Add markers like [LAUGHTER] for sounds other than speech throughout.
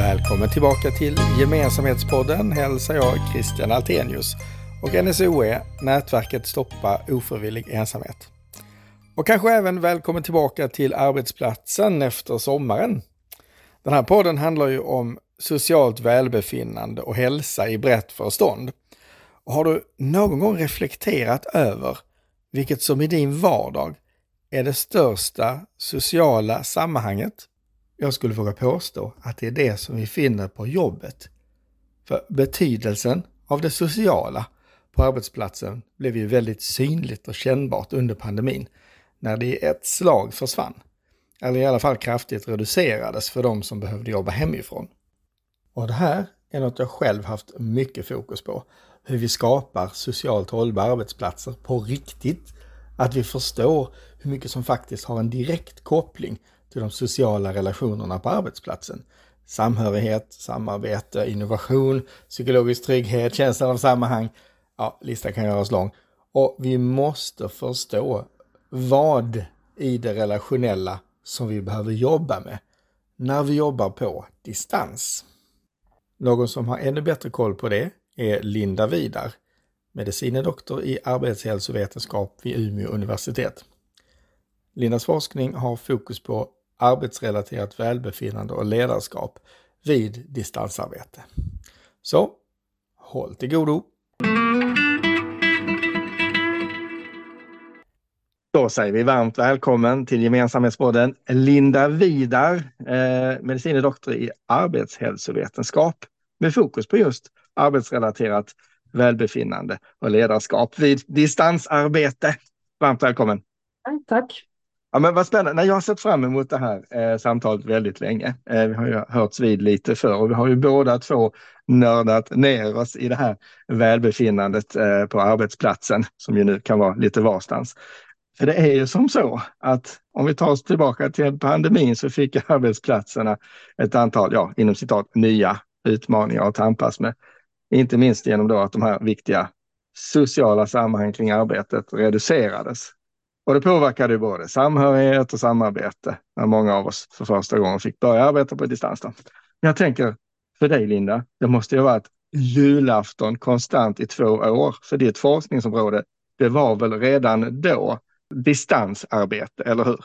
Välkommen tillbaka till Gemensamhetspodden hälsar jag Christian Altenius och NSOE, nätverket Stoppa ofrivillig ensamhet. Och kanske även välkommen tillbaka till arbetsplatsen efter sommaren. Den här podden handlar ju om socialt välbefinnande och hälsa i brett förstånd. Och har du någon gång reflekterat över vilket som i din vardag är det största sociala sammanhanget? Jag skulle våga påstå att det är det som vi finner på jobbet. För betydelsen av det sociala på arbetsplatsen blev ju väldigt synligt och kännbart under pandemin när det i ett slag försvann. Eller i alla fall kraftigt reducerades för de som behövde jobba hemifrån. Och det här är något jag själv haft mycket fokus på. Hur vi skapar socialt hållbara arbetsplatser på riktigt. Att vi förstår hur mycket som faktiskt har en direkt koppling till de sociala relationerna på arbetsplatsen. Samhörighet, samarbete, innovation, psykologisk trygghet, känslan av sammanhang. Ja, listan kan göras lång. Och vi måste förstå vad i det relationella som vi behöver jobba med när vi jobbar på distans. Någon som har ännu bättre koll på det är Linda Vidar, medicine doktor i arbetshälsovetenskap vid Umeå universitet. Lindas forskning har fokus på arbetsrelaterat välbefinnande och ledarskap vid distansarbete. Så, håll till godo! Då säger vi varmt välkommen till Gemensamhetspodden Linda Vidar, eh, medicine doktor i arbetshälsovetenskap med fokus på just arbetsrelaterat välbefinnande och ledarskap vid distansarbete. Varmt välkommen! Tack! Ja, men vad spännande. jag har sett fram emot det här eh, samtalet väldigt länge. Eh, vi har ju hörts vid lite förr och vi har ju båda två nördat ner oss i det här välbefinnandet eh, på arbetsplatsen som ju nu kan vara lite varstans. För det är ju som så att om vi tar oss tillbaka till pandemin så fick arbetsplatserna ett antal, ja, inom citat, nya utmaningar att tampas med. Inte minst genom då att de här viktiga sociala sammanhang kring arbetet reducerades. Och det påverkade både samhörighet och samarbete när många av oss för första gången fick börja arbeta på distans. Då. Jag tänker för dig Linda, det måste ju ha varit julafton konstant i två år för ditt forskningsområde. Det var väl redan då distansarbete, eller hur?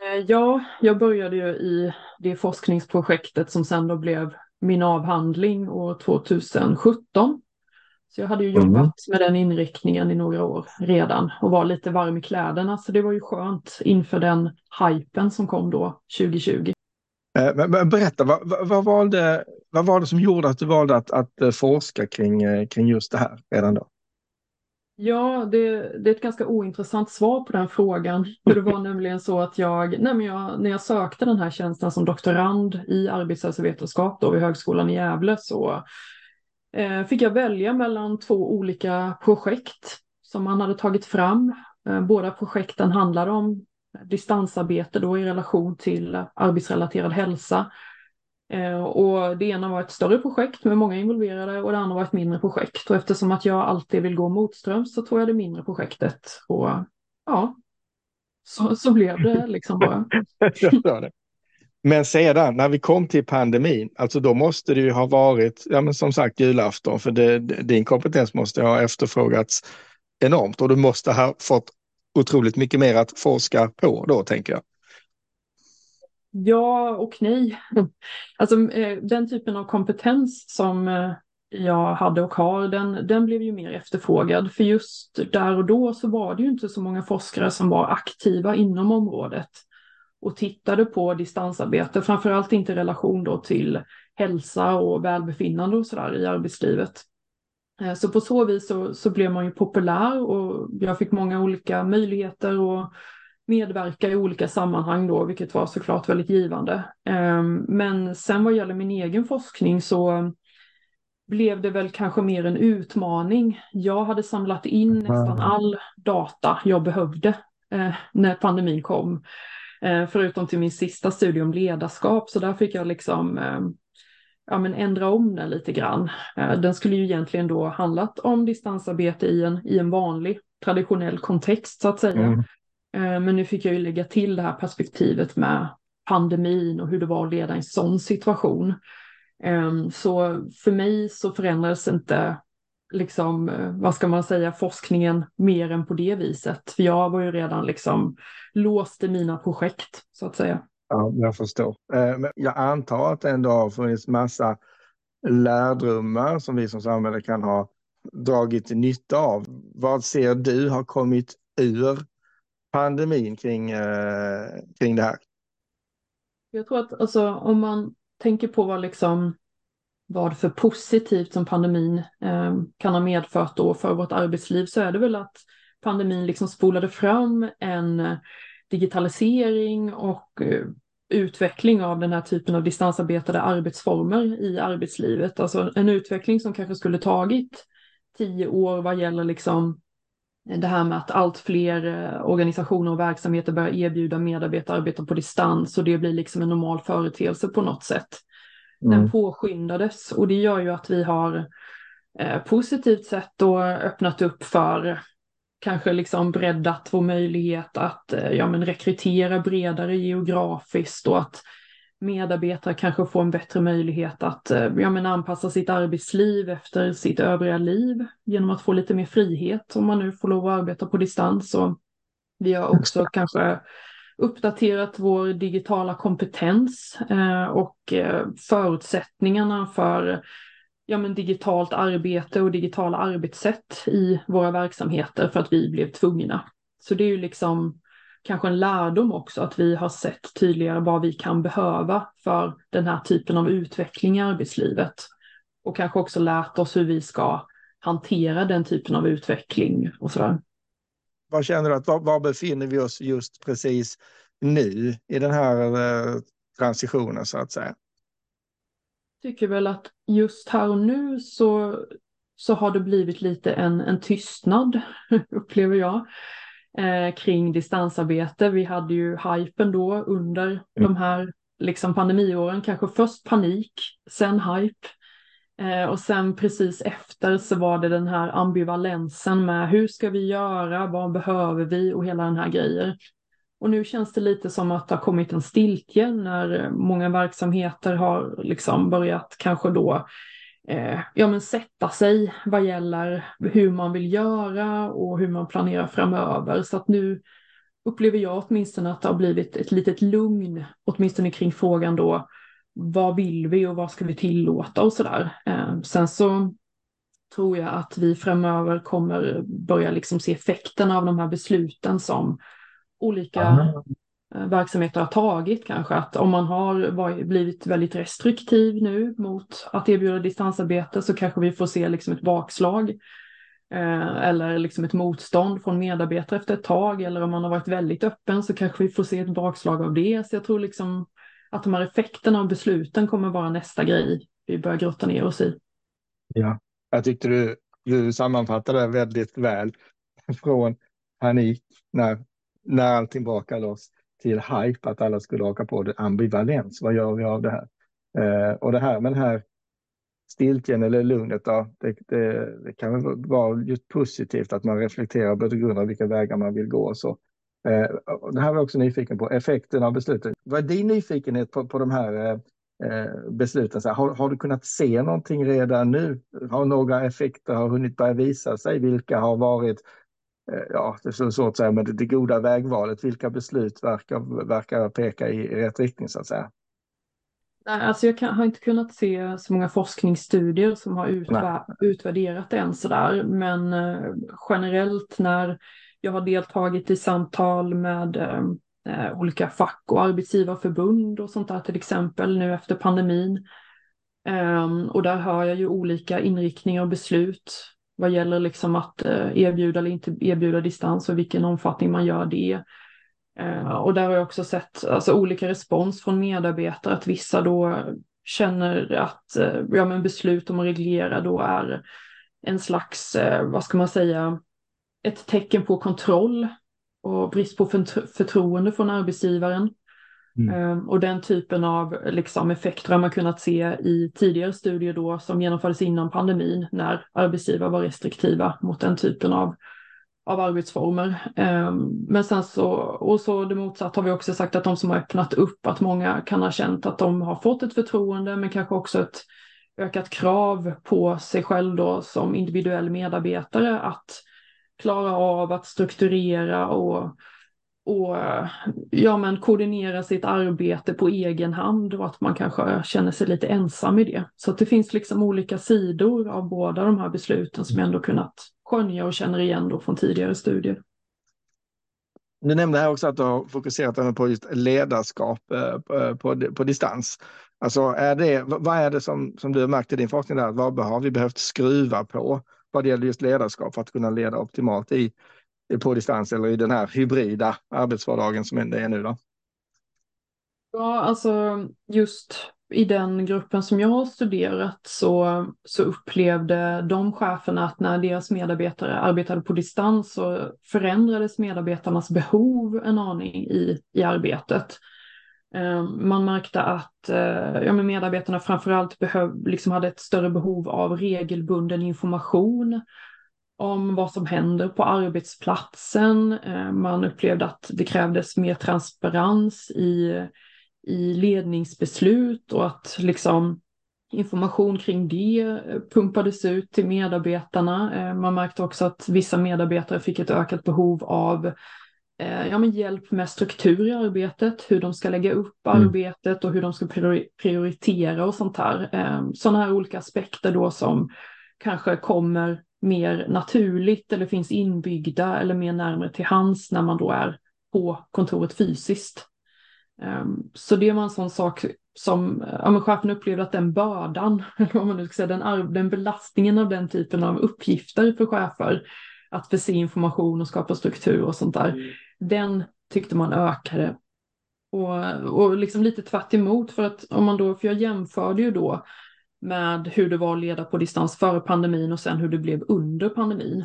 Eh, ja, jag började ju i det forskningsprojektet som sen då blev min avhandling år 2017. Så jag hade ju jobbat mm. med den inriktningen i några år redan och var lite varm i kläderna. Så det var ju skönt inför den hypen som kom då 2020. Eh, men berätta, vad, vad, var det, vad var det som gjorde att du valde att, att eh, forska kring, kring just det här redan då? Ja, det, det, är ett ganska ointressant svar på den frågan. För det var nämligen så att jag, nej men jag, när jag sökte den här tjänsten som doktorand i arbetshälsovetenskap då vid Högskolan i Gävle så eh, Eh, fick jag välja mellan två olika projekt som man hade tagit fram. Eh, båda projekten handlade om distansarbete då i relation till arbetsrelaterad hälsa. Eh, och det ena var ett större projekt med många involverade och det andra var ett mindre projekt. Och eftersom att jag alltid vill gå motströms så tog jag det mindre projektet. Och ja, så, så blev det liksom bara. [LAUGHS] Men sedan när vi kom till pandemin, alltså då måste det ju ha varit, ja men som sagt julafton, för det, din kompetens måste ha efterfrågats enormt och du måste ha fått otroligt mycket mer att forska på då tänker jag. Ja och nej. [LAUGHS] Alltså eh, den typen av kompetens som eh, jag hade och har, den, den blev ju mer efterfrågad. För just där och då så var det ju inte så många forskare som var aktiva inom området och tittade på distansarbete, framförallt inte i relation då till hälsa och välbefinnande och sådär i arbetslivet. Eh, så på så vis så, så blev man ju populär och jag fick många olika möjligheter och medverka i olika sammanhang då, vilket var såklart väldigt givande. Ehm, men sen vad gäller min egen forskning så blev det väl kanske mer en utmaning. Jag hade samlat in nästan all data jag behövde eh, när pandemin kom. Eh, förutom till min sista studie om ledarskap, så där fick jag liksom eh, ja, men ändra om den lite grann. Den skulle ju egentligen då handlat om distansarbete i en, i en vanlig traditionell kontext så att säga. Mm. Eh, men nu fick jag ju lägga till det här perspektivet med pandemin och hur det var att leda en sån situation. Så för mig så förändrades inte liksom, eh, vad ska man säga, forskningen mer än på det viset. För jag var ju redan liksom låst i mina projekt så att säga. Ja, jag förstår. Eh, men jag antar att det ändå har funnits massa lärdomar som vi som samhälle kan ha dragit nytta av. Vad ser du har kommit ur pandemin kring, eh, kring det här? Jag tror att alltså, om man tänker på vad, liksom, vad för positivt som pandemin eh, kan ha medfört då för vårt arbetsliv så är det väl att pandemin liksom spolade fram en eh, digitalisering och eh, utveckling av den här typen av distansarbetade arbetsformer i arbetslivet. Alltså en utveckling som kanske skulle tagit tio år vad gäller liksom eh, det här med att allt fler eh, organisationer och verksamheter börjar erbjuda medarbetare arbeta på distans och det blir liksom en normal företeelse på något sätt. Den mm. påskyndades och det gör ju att vi har eh, positivt sett då öppnat upp för kanske liksom breddat vår möjlighet att eh, ja, men rekrytera bredare geografiskt och att medarbetare kanske får en bättre möjlighet att eh, ja, men anpassa sitt arbetsliv efter sitt övriga liv genom att få lite mer frihet om man nu får lov att arbeta på distans. Och vi har också kanske uppdaterat vår digitala kompetens eh, och eh, förutsättningarna för ja, men digitalt arbete och digitala arbetssätt i våra verksamheter för att vi blev tvungna. Så det är ju liksom kanske en lärdom också att vi har sett tydligare vad vi kan behöva för den här typen av utveckling i arbetslivet. Och kanske också lärt oss hur vi ska hantera den typen av utveckling och sådär. Vad känner du att var, var befinner vi oss just precis nu i den här eh, transitionen så att säga? Jag tycker väl att just här och nu så, så har det blivit lite en, en tystnad, [LAUGHS] upplever jag eh, kring distansarbete. Vi hade ju hypen då under mm. de här liksom pandemiåren, kanske först panik, sen hype. Eh, och sen precis efter så var det den här ambivalensen med hur ska vi göra, vad behöver vi och hela den här grejen. Och nu känns det lite som att det har kommit en stiltje när många verksamheter har liksom börjat kanske då eh, ja, men sätta sig vad gäller hur man vill göra och hur man planerar framöver. Så att nu upplever jag åtminstone att det har blivit ett litet lugn, åtminstone kring frågan då, vad vill vi och vad ska vi tillåta och sådär. Eh, sen så tror jag att vi framöver kommer börja liksom se effekterna av de här besluten som olika Eh, verksamheter har tagit kanske. Att om man har blivit väldigt restriktiv nu mot att erbjuda distansarbete så kanske vi får se liksom ett bakslag. Eh, eller liksom ett motstånd från medarbetare efter ett tag. Eller om man har varit väldigt öppen så kanske vi får se ett bakslag av det. Så jag tror liksom att de här effekterna av besluten kommer vara nästa grej vi börjar grotta ner oss i. Ja, jag tyckte du, du sammanfattade väldigt väl. [LAUGHS] Från panik när, när allting brakar loss till hype, att alla skulle haka på det. Ambivalens, vad gör vi av det här? Eh, och det här med den här stiltjen eller lugnet, då, det, det, det kan vara just positivt att man reflekterar och begrundar vilka vägar man vill gå. Och så. Eh, det här var jag också nyfiken på, effekten av beslutet. Vad är din nyfikenhet på, på de här eh, eh besluten? Så här, har, har, du kunnat se någonting redan nu? Har några effekter har hunnit börja visa sig? Vilka har varit ja, det är så svårt att säga, men det, det goda vägvalet, vilka beslut verkar, verkar peka i, i rätt riktning så att säga? Alltså jag kan, har inte kunnat se så många forskningsstudier som har utva utvärderat det än sådär, men eh, generellt när jag har deltagit i samtal med eh, eh, olika fack och arbetsgivarförbund och sånt där till exempel nu efter pandemin. Eh, och där hör jag ju olika inriktningar och beslut vad gäller liksom att eh, erbjuda eller inte erbjuda distans och vilken omfattning man gör det. Eh, och där har jag också sett alltså, olika respons från medarbetare, att vissa då känner att eh, ja, men beslut om att reglera då är en slags, vad ska man säga, ett tecken på kontroll och brist på förtroende från arbetsgivaren. Mm. Ehm, och den typen av liksom, effekter har man kunnat se i tidigare studier då som genomfördes innan pandemin när arbetsgivare var restriktiva mot den typen av av arbetsformer. Ehm, men sen så, och så det motsatta har vi också sagt att de som har öppnat upp, att många kan ha känt att de har fått ett förtroende men kanske också ett ökat krav på sig själv då som individuell medarbetare att klara av att strukturera och, och ja, men koordinera sitt arbete på egen hand och att man kanske känner sig lite ensam i det. Så att det finns liksom olika sidor av båda de här besluten som jag ändå kunnat skönja och känner igen då från tidigare studier. Du nämnde här också att du har fokuserat på just ledarskap eh, på, på distans. Alltså är det, vad är det som, som du har märkt i din forskning där, vad har vi behövt skruva på vad det gäller just ledarskap för att kunna leda optimalt i, på distans eller i den här hybrida arbetsvardagen som det är nu då? Ja, alltså just i den gruppen som jag har studerat så, så upplevde de cheferna att när deras medarbetare arbetade på distans så förändrades medarbetarnas behov en aning i, i arbetet. Eh, man märkte att eh, ja, ja, medarbetarna framförallt behöv, liksom hade ett större behov av regelbunden information om vad som händer på arbetsplatsen. Eh, man upplevde att det krävdes mer transparens i i ledningsbeslut och att liksom information kring det pumpades ut till medarbetarna. Man märkte också att vissa medarbetare fick ett ökat behov av ja, men hjälp med struktur i arbetet, hur de ska lägga upp mm. arbetet och hur de ska prioritera och sånt här. Sådana här olika aspekter då som kanske kommer mer naturligt eller finns inbyggda eller mer närmare till hands när man då är på kontoret fysiskt. Ehm, så det var en sån sak som ja, men chefen upplevde att den bördan, [LAUGHS] eller vad man nu ska säga, den, den belastningen av den typen av uppgifter för chefer, att förse information och skapa struktur och sånt där, mm. Den tyckte man ökade. Och, och liksom lite tvärt för att om man då, för jag jämförde ju då med hur det var att leda på distans före pandemin och sen hur det blev under pandemin.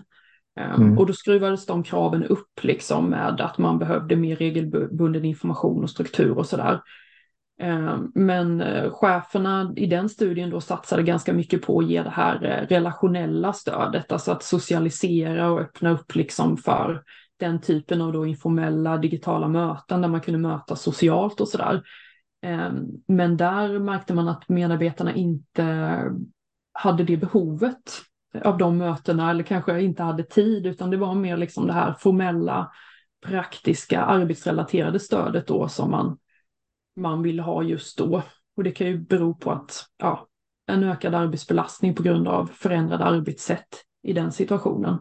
Ehm, mm. Och då skruvades de kraven upp liksom med att man behövde mer regelbunden information och struktur och sådär. Ehm, men eh, cheferna i den studien då satsade ganska mycket på att ge det här eh, relationella stödet, alltså att socialisera och öppna upp liksom för den typen av då informella digitala möten där man kunde mötas socialt och sådär. Ehm, men där märkte man att medarbetarna inte hade det behovet av de mötena eller kanske inte hade tid utan det var mer liksom det här formella praktiska arbetsrelaterade stödet då som man, man vill ha just då. Och det kan ju bero på att ja, en ökad arbetsbelastning på grund av förändrade arbetssätt i den situationen.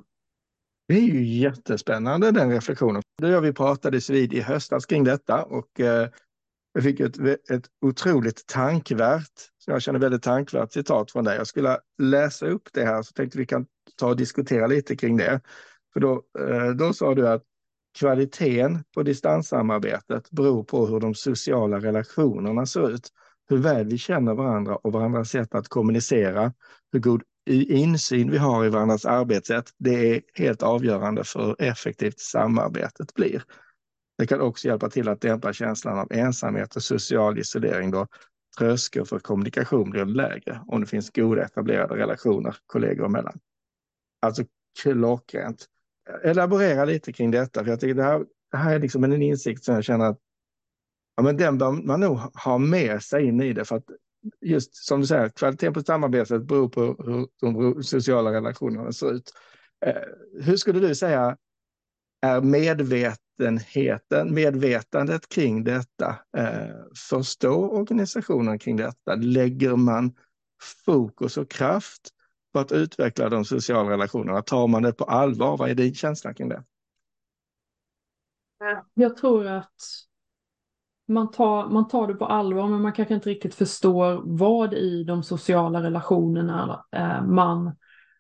Det är ju jättespännande den reflektionen. Du och vi pratades vid i höstas kring detta och eh, jag fick ett, ett otroligt tankvärt, som jag känner väldigt tankvärt citat från dig. Jag skulle läsa upp det här så tänkte vi kan ta och diskutera lite kring det. För då, eh, då sa du att kvaliteten på distanssamarbetet beror på hur de sociala relationerna ser ut. Hur väl vi känner varandra och varandras sätt att kommunicera, hur god insyn vi har i varandras arbetssätt. Det är helt avgörande för hur effektivt samarbetet blir. Det kan också hjälpa till att dämpa känslan av ensamhet och social isolering då tröskeln för kommunikation blir lägre om det finns goda etablerade relationer kollegor emellan. Alltså klockrent. Elaborera lite kring detta, för jag tycker det här, det här är liksom en insikt som jag känner att ja, men den bör man nog ha med sig in i det. För att just som du säger, kvaliteten på samarbetet beror på hur de sociala relationerna ser ut. Eh, hur skulle du säga är medvetenheten, medvetandet kring detta? Eh, förstår organisationen kring detta? Lägger man fokus och kraft på att utveckla de sociala relationerna? Tar man det på allvar? Vad är din känsla kring det? Jag tror att man tar, man tar det på allvar men man kanske inte riktigt förstår vad i de sociala relationerna eh, man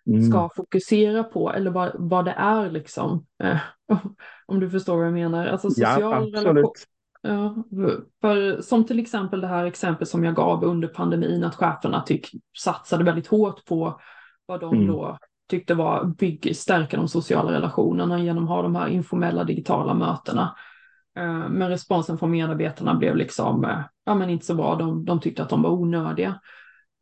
mm. ska fokusera på eller vad, vad det är liksom. Eh, [LAUGHS] om du förstår vad jag menar. Alltså social ja, relation. Ja, för, som till exempel det här exempel som jag gav under pandemin att cheferna tyck, satsade väldigt hårt på vad de mm. då tyckte var bygg, stärka de sociala relationerna genom att ha de här informella digitala mötena. Eh, men responsen från medarbetarna blev liksom, eh, ja men inte så bra, de, de tyckte att de var onödiga.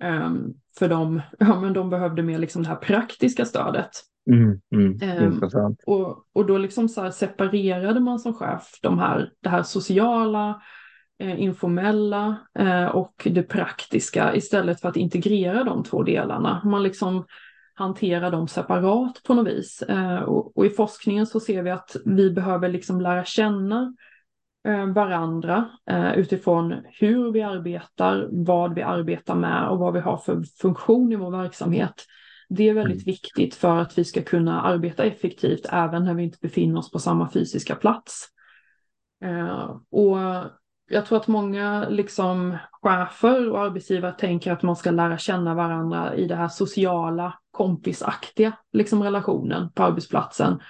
Um, för de, [LAUGHS] ja, men de behövde mer liksom det här praktiska stödet. Mm, mm. Um, och, och då liksom så separerade man som chef de här, det här sociala, eh, informella eh, och det praktiska istället för att integrera de två delarna. Man liksom hanterar dem separat på något vis. Eh, och, och, i forskningen så ser vi att vi behöver liksom lära känna eh, varandra eh, utifrån hur vi arbetar, vad vi arbetar med och vad vi har för funktion i vår verksamhet. Det är väldigt mm. viktigt för att vi ska kunna arbeta effektivt även när vi inte befinner oss på samma fysiska plats. Och jag tror att många liksom chefer och arbetsgivare tänker att man ska lära känna varandra i det här sociala, kompisaktiga liksom relationen på arbetsplatsen.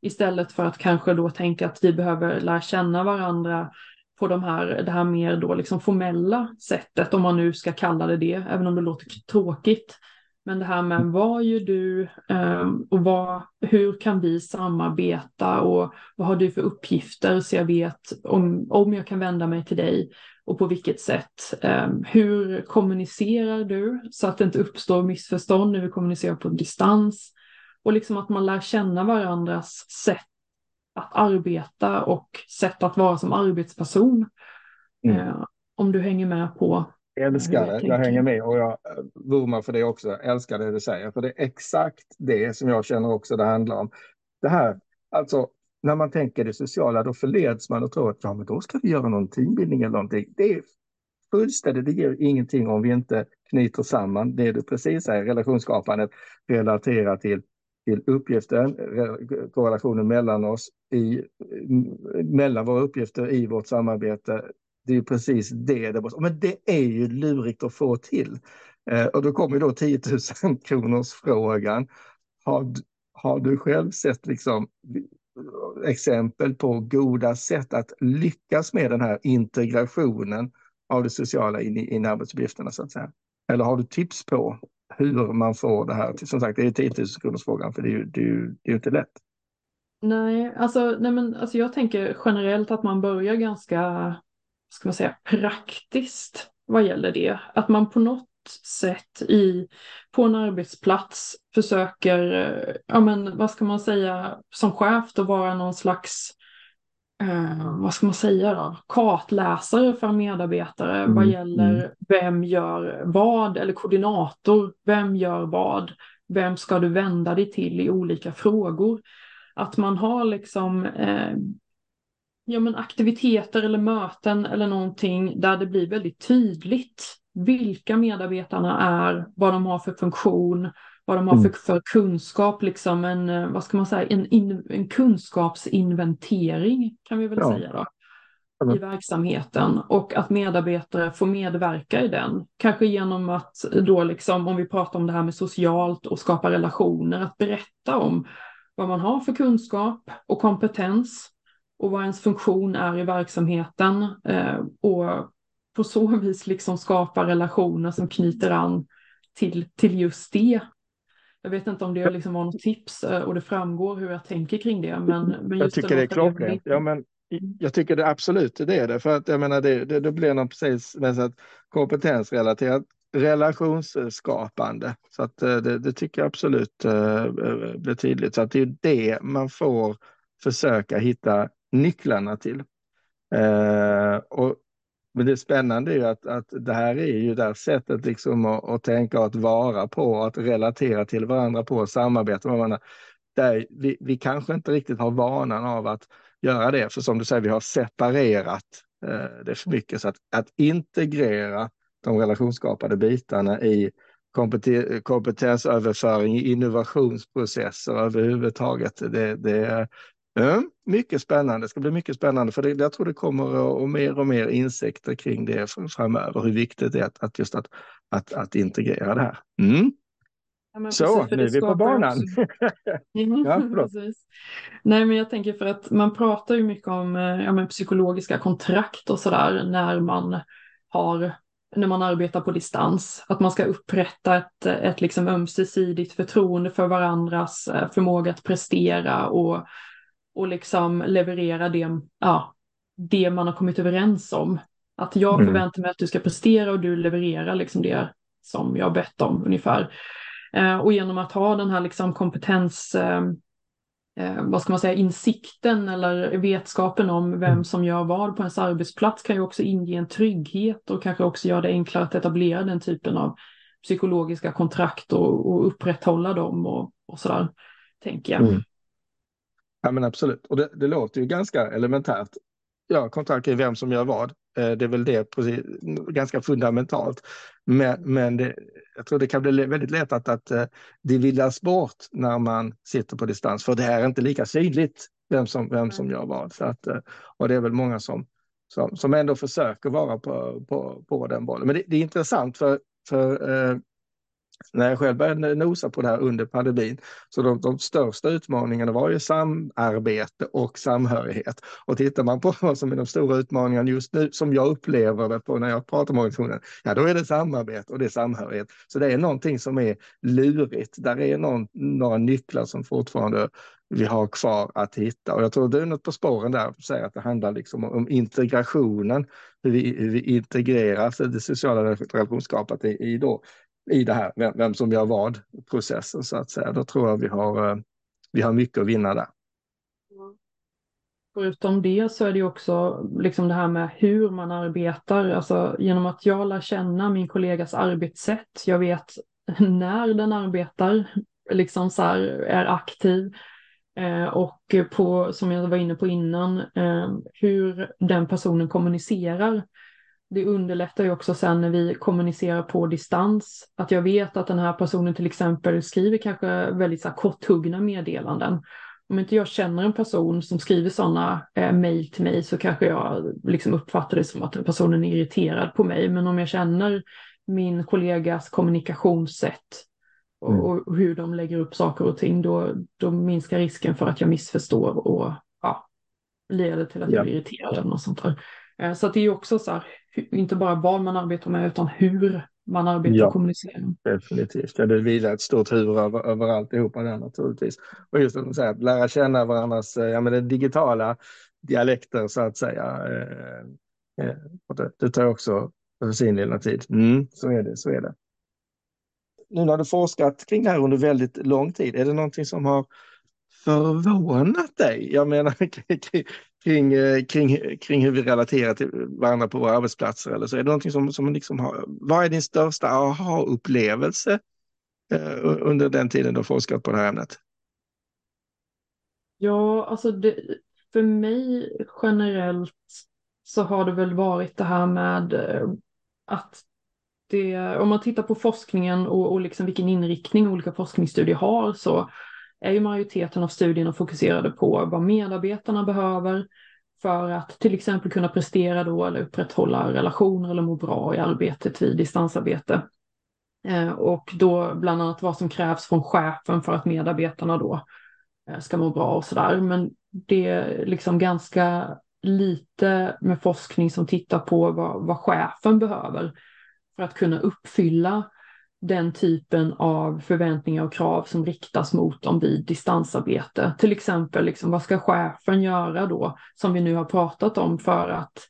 Istället för att kanske då tänka att vi behöver lära känna varandra på de här, det här mer då liksom formella sättet, om man nu ska kalla det det, även om det låter tråkigt. Men det här med vad gör du um, och vad, hur kan vi samarbeta och vad har du för uppgifter så jag vet om, om jag kan vända mig till dig och på vilket sätt. Um, hur kommunicerar du så att det inte uppstår missförstånd när vi kommunicerar på distans och liksom att man lär känna varandras sätt att arbeta och sätt att vara som arbetsperson. Mm. Uh, om du hänger med på Älskar det, jag hänger med och jag eh, vurmar för det också. Älskar det du säger, för det är exakt det som jag känner också det handlar om. Det här, alltså när man tänker det sociala, då förleds man och tror att ja, men då ska vi göra någon teambildning eller någonting. Det är fullständigt, det ger ingenting om vi inte knyter samman det du precis säger, relationsskapandet relaterat till, till uppgiften, korrelationen mellan oss, i, mellan våra uppgifter i vårt samarbete det är precis det. det måste... men det är ju lurigt att få till. Eh, och då kommer då 10 000 [LAUGHS] kronors frågan. Har, har du själv sett liksom eh, exempel på goda sätt att lyckas med den här integrationen av det sociala in i, in arbetsuppgifterna så att säga? Eller har du tips på hur man får det här? Som sagt, det är 10 000 kronors frågan för det är ju, det är ju, det är ju inte lätt. Nej, alltså, nej men, alltså jag tänker generellt att man börjar ganska ska man säga, praktiskt vad gäller det. Att man på något sätt i, på en arbetsplats försöker, ja men vad ska man säga, som chef då vara någon slags eh, vad ska man säga då, kartläsare för medarbetare mm. vad gäller mm. vem gör vad, eller koordinator, vem gör vad, vem ska du vända dig till i olika frågor. Att man har liksom eh, ja, men aktiviteter eller möten eller någonting där det blir väldigt tydligt vilka medarbetarna är, vad de har för funktion, vad de har för, mm. för kunskap, liksom en, eh, vad ska man säga, en, in, en kunskapsinventering kan vi väl ja. säga då i verksamheten och att medarbetare får medverka i den. Kanske genom att då liksom, om vi pratar om det här med socialt och skapa relationer, att berätta om vad man har för kunskap och kompetens och vad ens funktion är i verksamheten eh, och på så vis liksom skapa relationer som knyter an till, till just det. Jag vet inte om det liksom var något tips eh, och det framgår hur jag tänker kring det. Men, men jag tycker det är klockrent. Ja, men jag tycker det absolut det är det. För att jag menar, det, det, det blir något precis att kompetensrelaterat relationsskapande. Så att eh, det, det tycker jag absolut blir tydligt. Så att det är det man får försöka hitta nycklarna till. Eh, och, men det spännande är ju att, att det här är ju det här sättet liksom att, att tänka och att vara på, att relatera till varandra på, samarbeta med varandra. Där vi, vi kanske inte riktigt har vanan av att göra det, för som du säger, vi har separerat eh, det för mycket. Så att, att integrera de relationsskapade bitarna i kompetensöverföring, innovationsprocesser överhuvudtaget. Det, det, Ja, mycket spännande, det ska bli mycket spännande för det, jag tror det kommer och mer och mer insikter kring det framöver, hur viktigt det är att, att just att, att, att integrera det här. Mm. Ja, så, precis, nu är vi på banan. [LAUGHS] ja, precis. Nej, men jag tänker för att man pratar ju mycket om ja, men psykologiska kontrakt och sådär när man har när man arbetar på distans. Att man ska upprätta ett, ett liksom ömsesidigt förtroende för varandras eh, förmåga att prestera och och liksom leverera det, ja, det man har kommit överens om. Att jag mm. förväntar mig att du ska prestera och du levererar liksom det som jag bett om ungefär. Eh, och genom att ha den här liksom kompetens, eh, eh, vad ska man säga, insikten eller vetskapen om vem mm. som gör vad på ens arbetsplats kan ju också inge en trygghet och kanske också göra det enklare att etablera den typen av psykologiska kontrakt och, och upprätthålla dem och, och sådär, tänker jag. Mm. Ja men absolut, och det, det låter ju ganska elementärt. Ja, kontrakt är vem som gör vad. Eh, det är väl det precis, ganska fundamentalt. Men, men det, jag tror det kan bli väldigt lätt att, att eh, det villas bort när man sitter på distans, för det är inte lika synligt vem som, vem som gör vad. Så att, eh, och det är väl många som, som, som ändå försöker vara på, på, på den bollen. Men det, det är intressant för, för eh, när jag själv började nosa på det här under pandemin, så de, de största utmaningarna var ju samarbete och samhörighet. Och tittar man på vad som är de stora utmaningarna just nu, som jag upplever det på när jag pratar med organisationen, ja då är det samarbete och det är samhörighet. Så det är någonting som är lurigt. Där är någon, några nycklar som fortfarande vi har kvar att hitta. Och jag tror du är något på spåren där, säger att det handlar liksom om integrationen, hur vi, hur vi integrerar det sociala relationsskapet i, i då i det här, vem, vem som gör vad, processen så att säga. Då tror jag vi har, eh, vi har mycket att vinna där. Förutom det så är det också liksom det här med hur man arbetar, alltså genom att jag lär känna min kollegas arbetssätt, jag vet när den arbetar, liksom så här, är aktiv eh, och på, som jag var inne på innan, eh, hur den personen kommunicerar det underlättar ju också sen när vi kommunicerar på distans. Att jag vet att den här personen till exempel skriver kanske väldigt så här, korthuggna meddelanden. Om inte jag känner en person som skriver sådana eh, mejl till mig så kanske jag liksom uppfattar det som att den personen är irriterad på mig. Men om jag känner min kollegas kommunikationssätt och, mm. och hur de lägger upp saker och ting, då, då minskar risken för att jag missförstår och ja, leder till att jag blir irriterad eller något sånt där. Eh, så det är ju också så här, inte bara vad man arbetar med utan hur man arbetar ja, och kommunicerar. Definitivt, ja, det vilar ett stort huvud över, över alltihopa där naturligtvis. Och just att, säga, att lära känna varandras eh, ja, men det digitala dialekter så att säga. Eh, eh, det, det tar också sin lilla tid. Mm, så är det, så är det. Nu när du forskat kring det här under väldigt lång tid, är det någonting som har förvånat dig? Jag menar [LAUGHS] kring, eh, kring, kring hur vi relaterar till varandra på våra arbetsplatser eller så? Är det någonting som, som liksom har, vad är din största aha-upplevelse eh, under den tiden du har forskat på det här ämnet? Ja, alltså det, för mig generellt så har det väl varit det här med eh, att det, om man tittar på forskningen och, och liksom vilken inriktning olika forskningsstudier har så är ju majoriteten av studierna fokuserade på vad medarbetarna behöver för att till exempel kunna prestera då eller upprätthålla relationer eller må bra i arbetet vid distansarbete. Eh, och då bland annat vad som krävs från chefen för att medarbetarna då eh, ska må bra och sådär. Men det är liksom ganska lite med forskning som tittar på vad, vad chefen behöver för att kunna uppfylla den typen av förväntningar och krav som riktas mot dem vid distansarbete. Till exempel, liksom, vad ska chefen göra då, som vi nu har pratat om, för att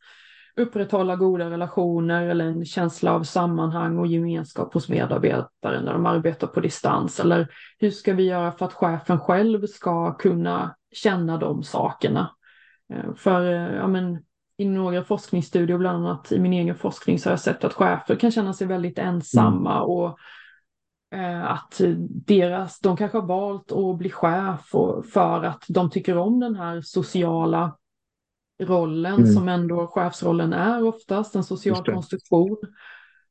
upprätthålla goda relationer eller en känsla av sammanhang och gemenskap hos medarbetare när de arbetar på distans? Eller hur ska vi göra för att chefen själv ska kunna känna de sakerna? Eh, för eh, ja, men, i några forskningsstudier, bland annat i min egen forskning, så har jag sett att chefer kan känna sig väldigt ensamma mm. och eh, att deras, de kanske har valt att bli chef och, för att de tycker om den här sociala rollen mm. som ändå chefsrollen är oftast, en social konstruktion.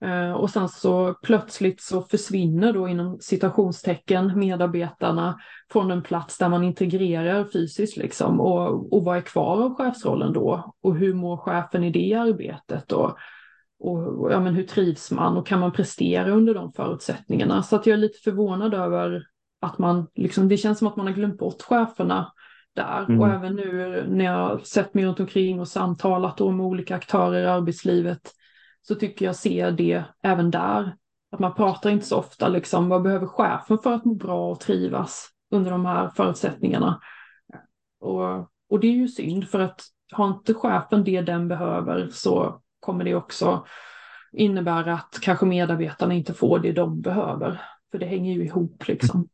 Eh, och sen så plötsligt så försvinner då inom citationstecken medarbetarna från en plats där man integrerar fysiskt liksom och, och vad är kvar av chefsrollen då? Och hur mår chefen i det arbetet? Och, och ja, men hur trivs man och kan man prestera under de förutsättningarna? Så att jag är lite förvånad över att man, liksom, det känns som att man har glömt bort cheferna där. Mm. Och även nu när jag sett mig runt omkring och samtalat med olika aktörer i arbetslivet så tycker jag ser det även där. Att man pratar inte så ofta liksom, vad behöver chefen för att må bra och trivas under de här förutsättningarna? Och, och det är ju synd för att har inte chefen det den behöver så kommer det också innebära att kanske medarbetarna inte får det de behöver. För det hänger ju ihop liksom.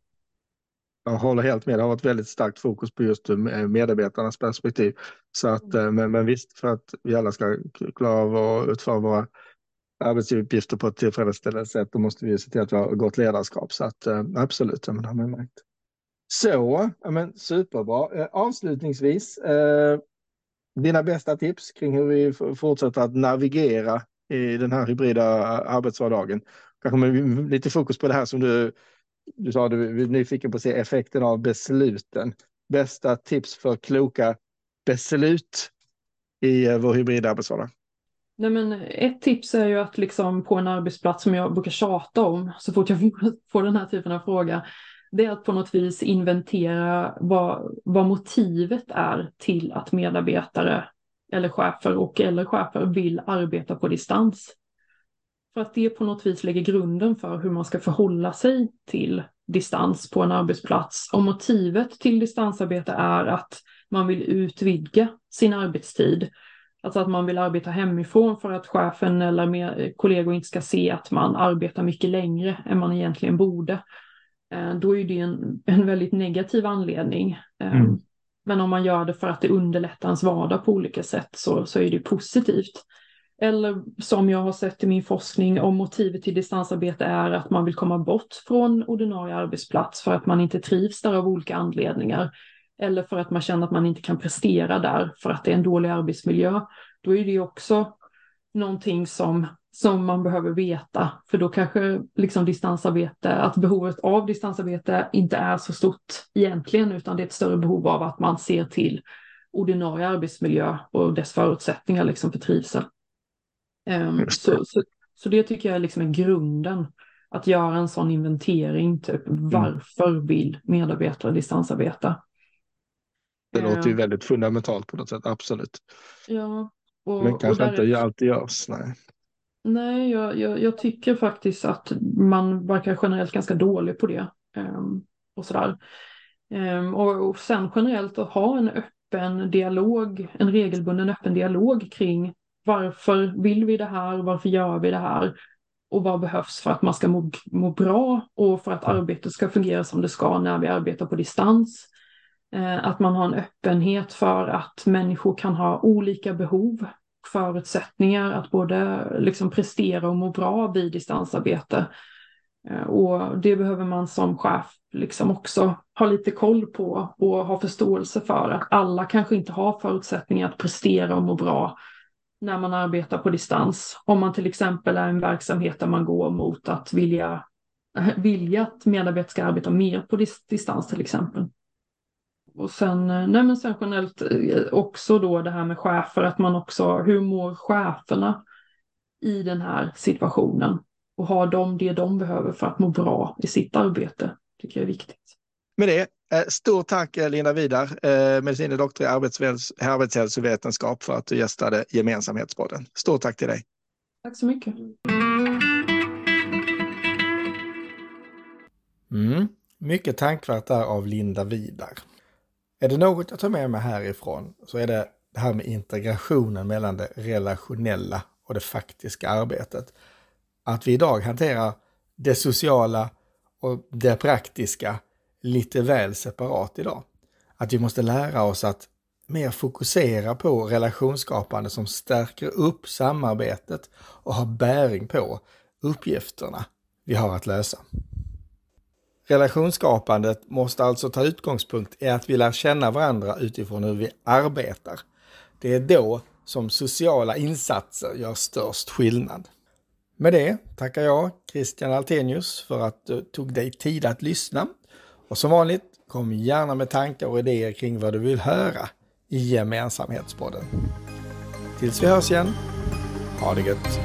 Jag håller helt med. Det har varit väldigt starkt fokus på just medarbetarnas perspektiv. Så att, men, men visst, för att vi alla ska klara av att utföra våra arbetsuppgifter på ett tillfredsställande sätt, då måste vi se till att vi har gott ledarskap. Så att absolut, det har man märkt. Så, men superbra. Avslutningsvis, eh, dina bästa tips kring hur vi fortsätter att navigera i den här hybrida arbetsvardagen. Kanske med lite fokus på det här som du, du sa, du är nyfiken på att se effekten av besluten. Bästa tips för kloka beslut i eh, vår hybridarbetsvardag? Nej, men ett tips är ju att liksom på en arbetsplats som jag brukar tjata om så fort jag [LAUGHS] får den här typen av fråga, det är att på något vis inventera vad, vad motivet är till att medarbetare eller chefer och eller chefer vill arbeta på distans. För att det på något vis lägger grunden för hur man ska förhålla sig till distans på en arbetsplats. Och motivet till distansarbete är att man vill utvidga sin arbetstid. Alltså att man vill arbeta hemifrån för att chefen eller kollegor inte ska se att man arbetar mycket längre än man egentligen borde. Eh, då är det en, en väldigt negativ anledning. Eh, mm. Men om man gör det för att det underlättar ens vardag på olika sätt så, så är det positivt. Eller som jag har sett i min forskning om motivet till distansarbete är att man vill komma bort från ordinarie arbetsplats för att man inte trivs där av olika anledningar. Eller för att man känner att man inte kan prestera där för att det är en dålig arbetsmiljö. Då är det också någonting som som man behöver veta, för då kanske liksom distansarbete, att behovet av distansarbete inte är så stort egentligen, utan det är ett större behov av att man ser till ordinarie arbetsmiljö och dess förutsättningar liksom för trivsel. Um, så, så, så, det tycker jag är liksom grunden, att göra en sån inventering, typ mm. varför vill medarbetare distansarbeta? Det låter ju ehm. väldigt fundamentalt på något sätt, absolut. Ja. Och, Men kanske inte är... alltid görs, nej. Nej, jag, jag, jag, tycker faktiskt att man verkar generellt ganska dålig på det. Um, och sådär. Um, och, och sen generellt att ha en öppen dialog, en regelbunden öppen dialog kring varför vill vi det här, varför gör vi det här och vad behövs för att man ska må, må bra och för att arbetet ska fungera som det ska när vi arbetar på distans. Uh, att man har en öppenhet för att människor kan ha olika behov förutsättningar att både liksom prestera och må bra vid distansarbete. Eh, och det behöver man som chef liksom också ha lite koll på och ha förståelse för att alla kanske inte har förutsättningar att prestera och må bra när man arbetar på distans. Om man till exempel är en verksamhet där man går mot att vilja, [LAUGHS] vilja att medarbetare ska arbeta mer på distans till exempel. Och sen, eh, nej men sen generellt eh, också då det här med chefer, att man också, hur mår cheferna i den här situationen? Och har de det de behöver för att må bra i sitt arbete? tycker jag är viktigt. Med det, eh, stort tack Linda Vidar, medicin doktor i arbetshälsovetenskap för att du gästade Gemensamhetspodden. Stort tack till dig. Tack så mycket. Mm. Mycket tankvärt där av Linda Vidar. Är det något jag tar med mig härifrån så är det det här med integrationen mellan det relationella och det faktiska arbetet. Att vi idag hanterar det sociala och det praktiska lite väl separat idag. Att vi måste lära oss att mer fokusera på relationsskapande som stärker upp samarbetet och har bäring på uppgifterna vi har att lösa. Relationsskapandet måste alltså ta utgångspunkt i att vi lär känna varandra utifrån hur vi arbetar. Det är då som sociala insatser gör störst skillnad. Med det tackar jag Christian Altenius för att du tog dig tid att lyssna. Och som vanligt, kom gärna med tankar och idéer kring vad du vill höra i Gemensamhetspodden. Tills vi hörs igen, ha det gött!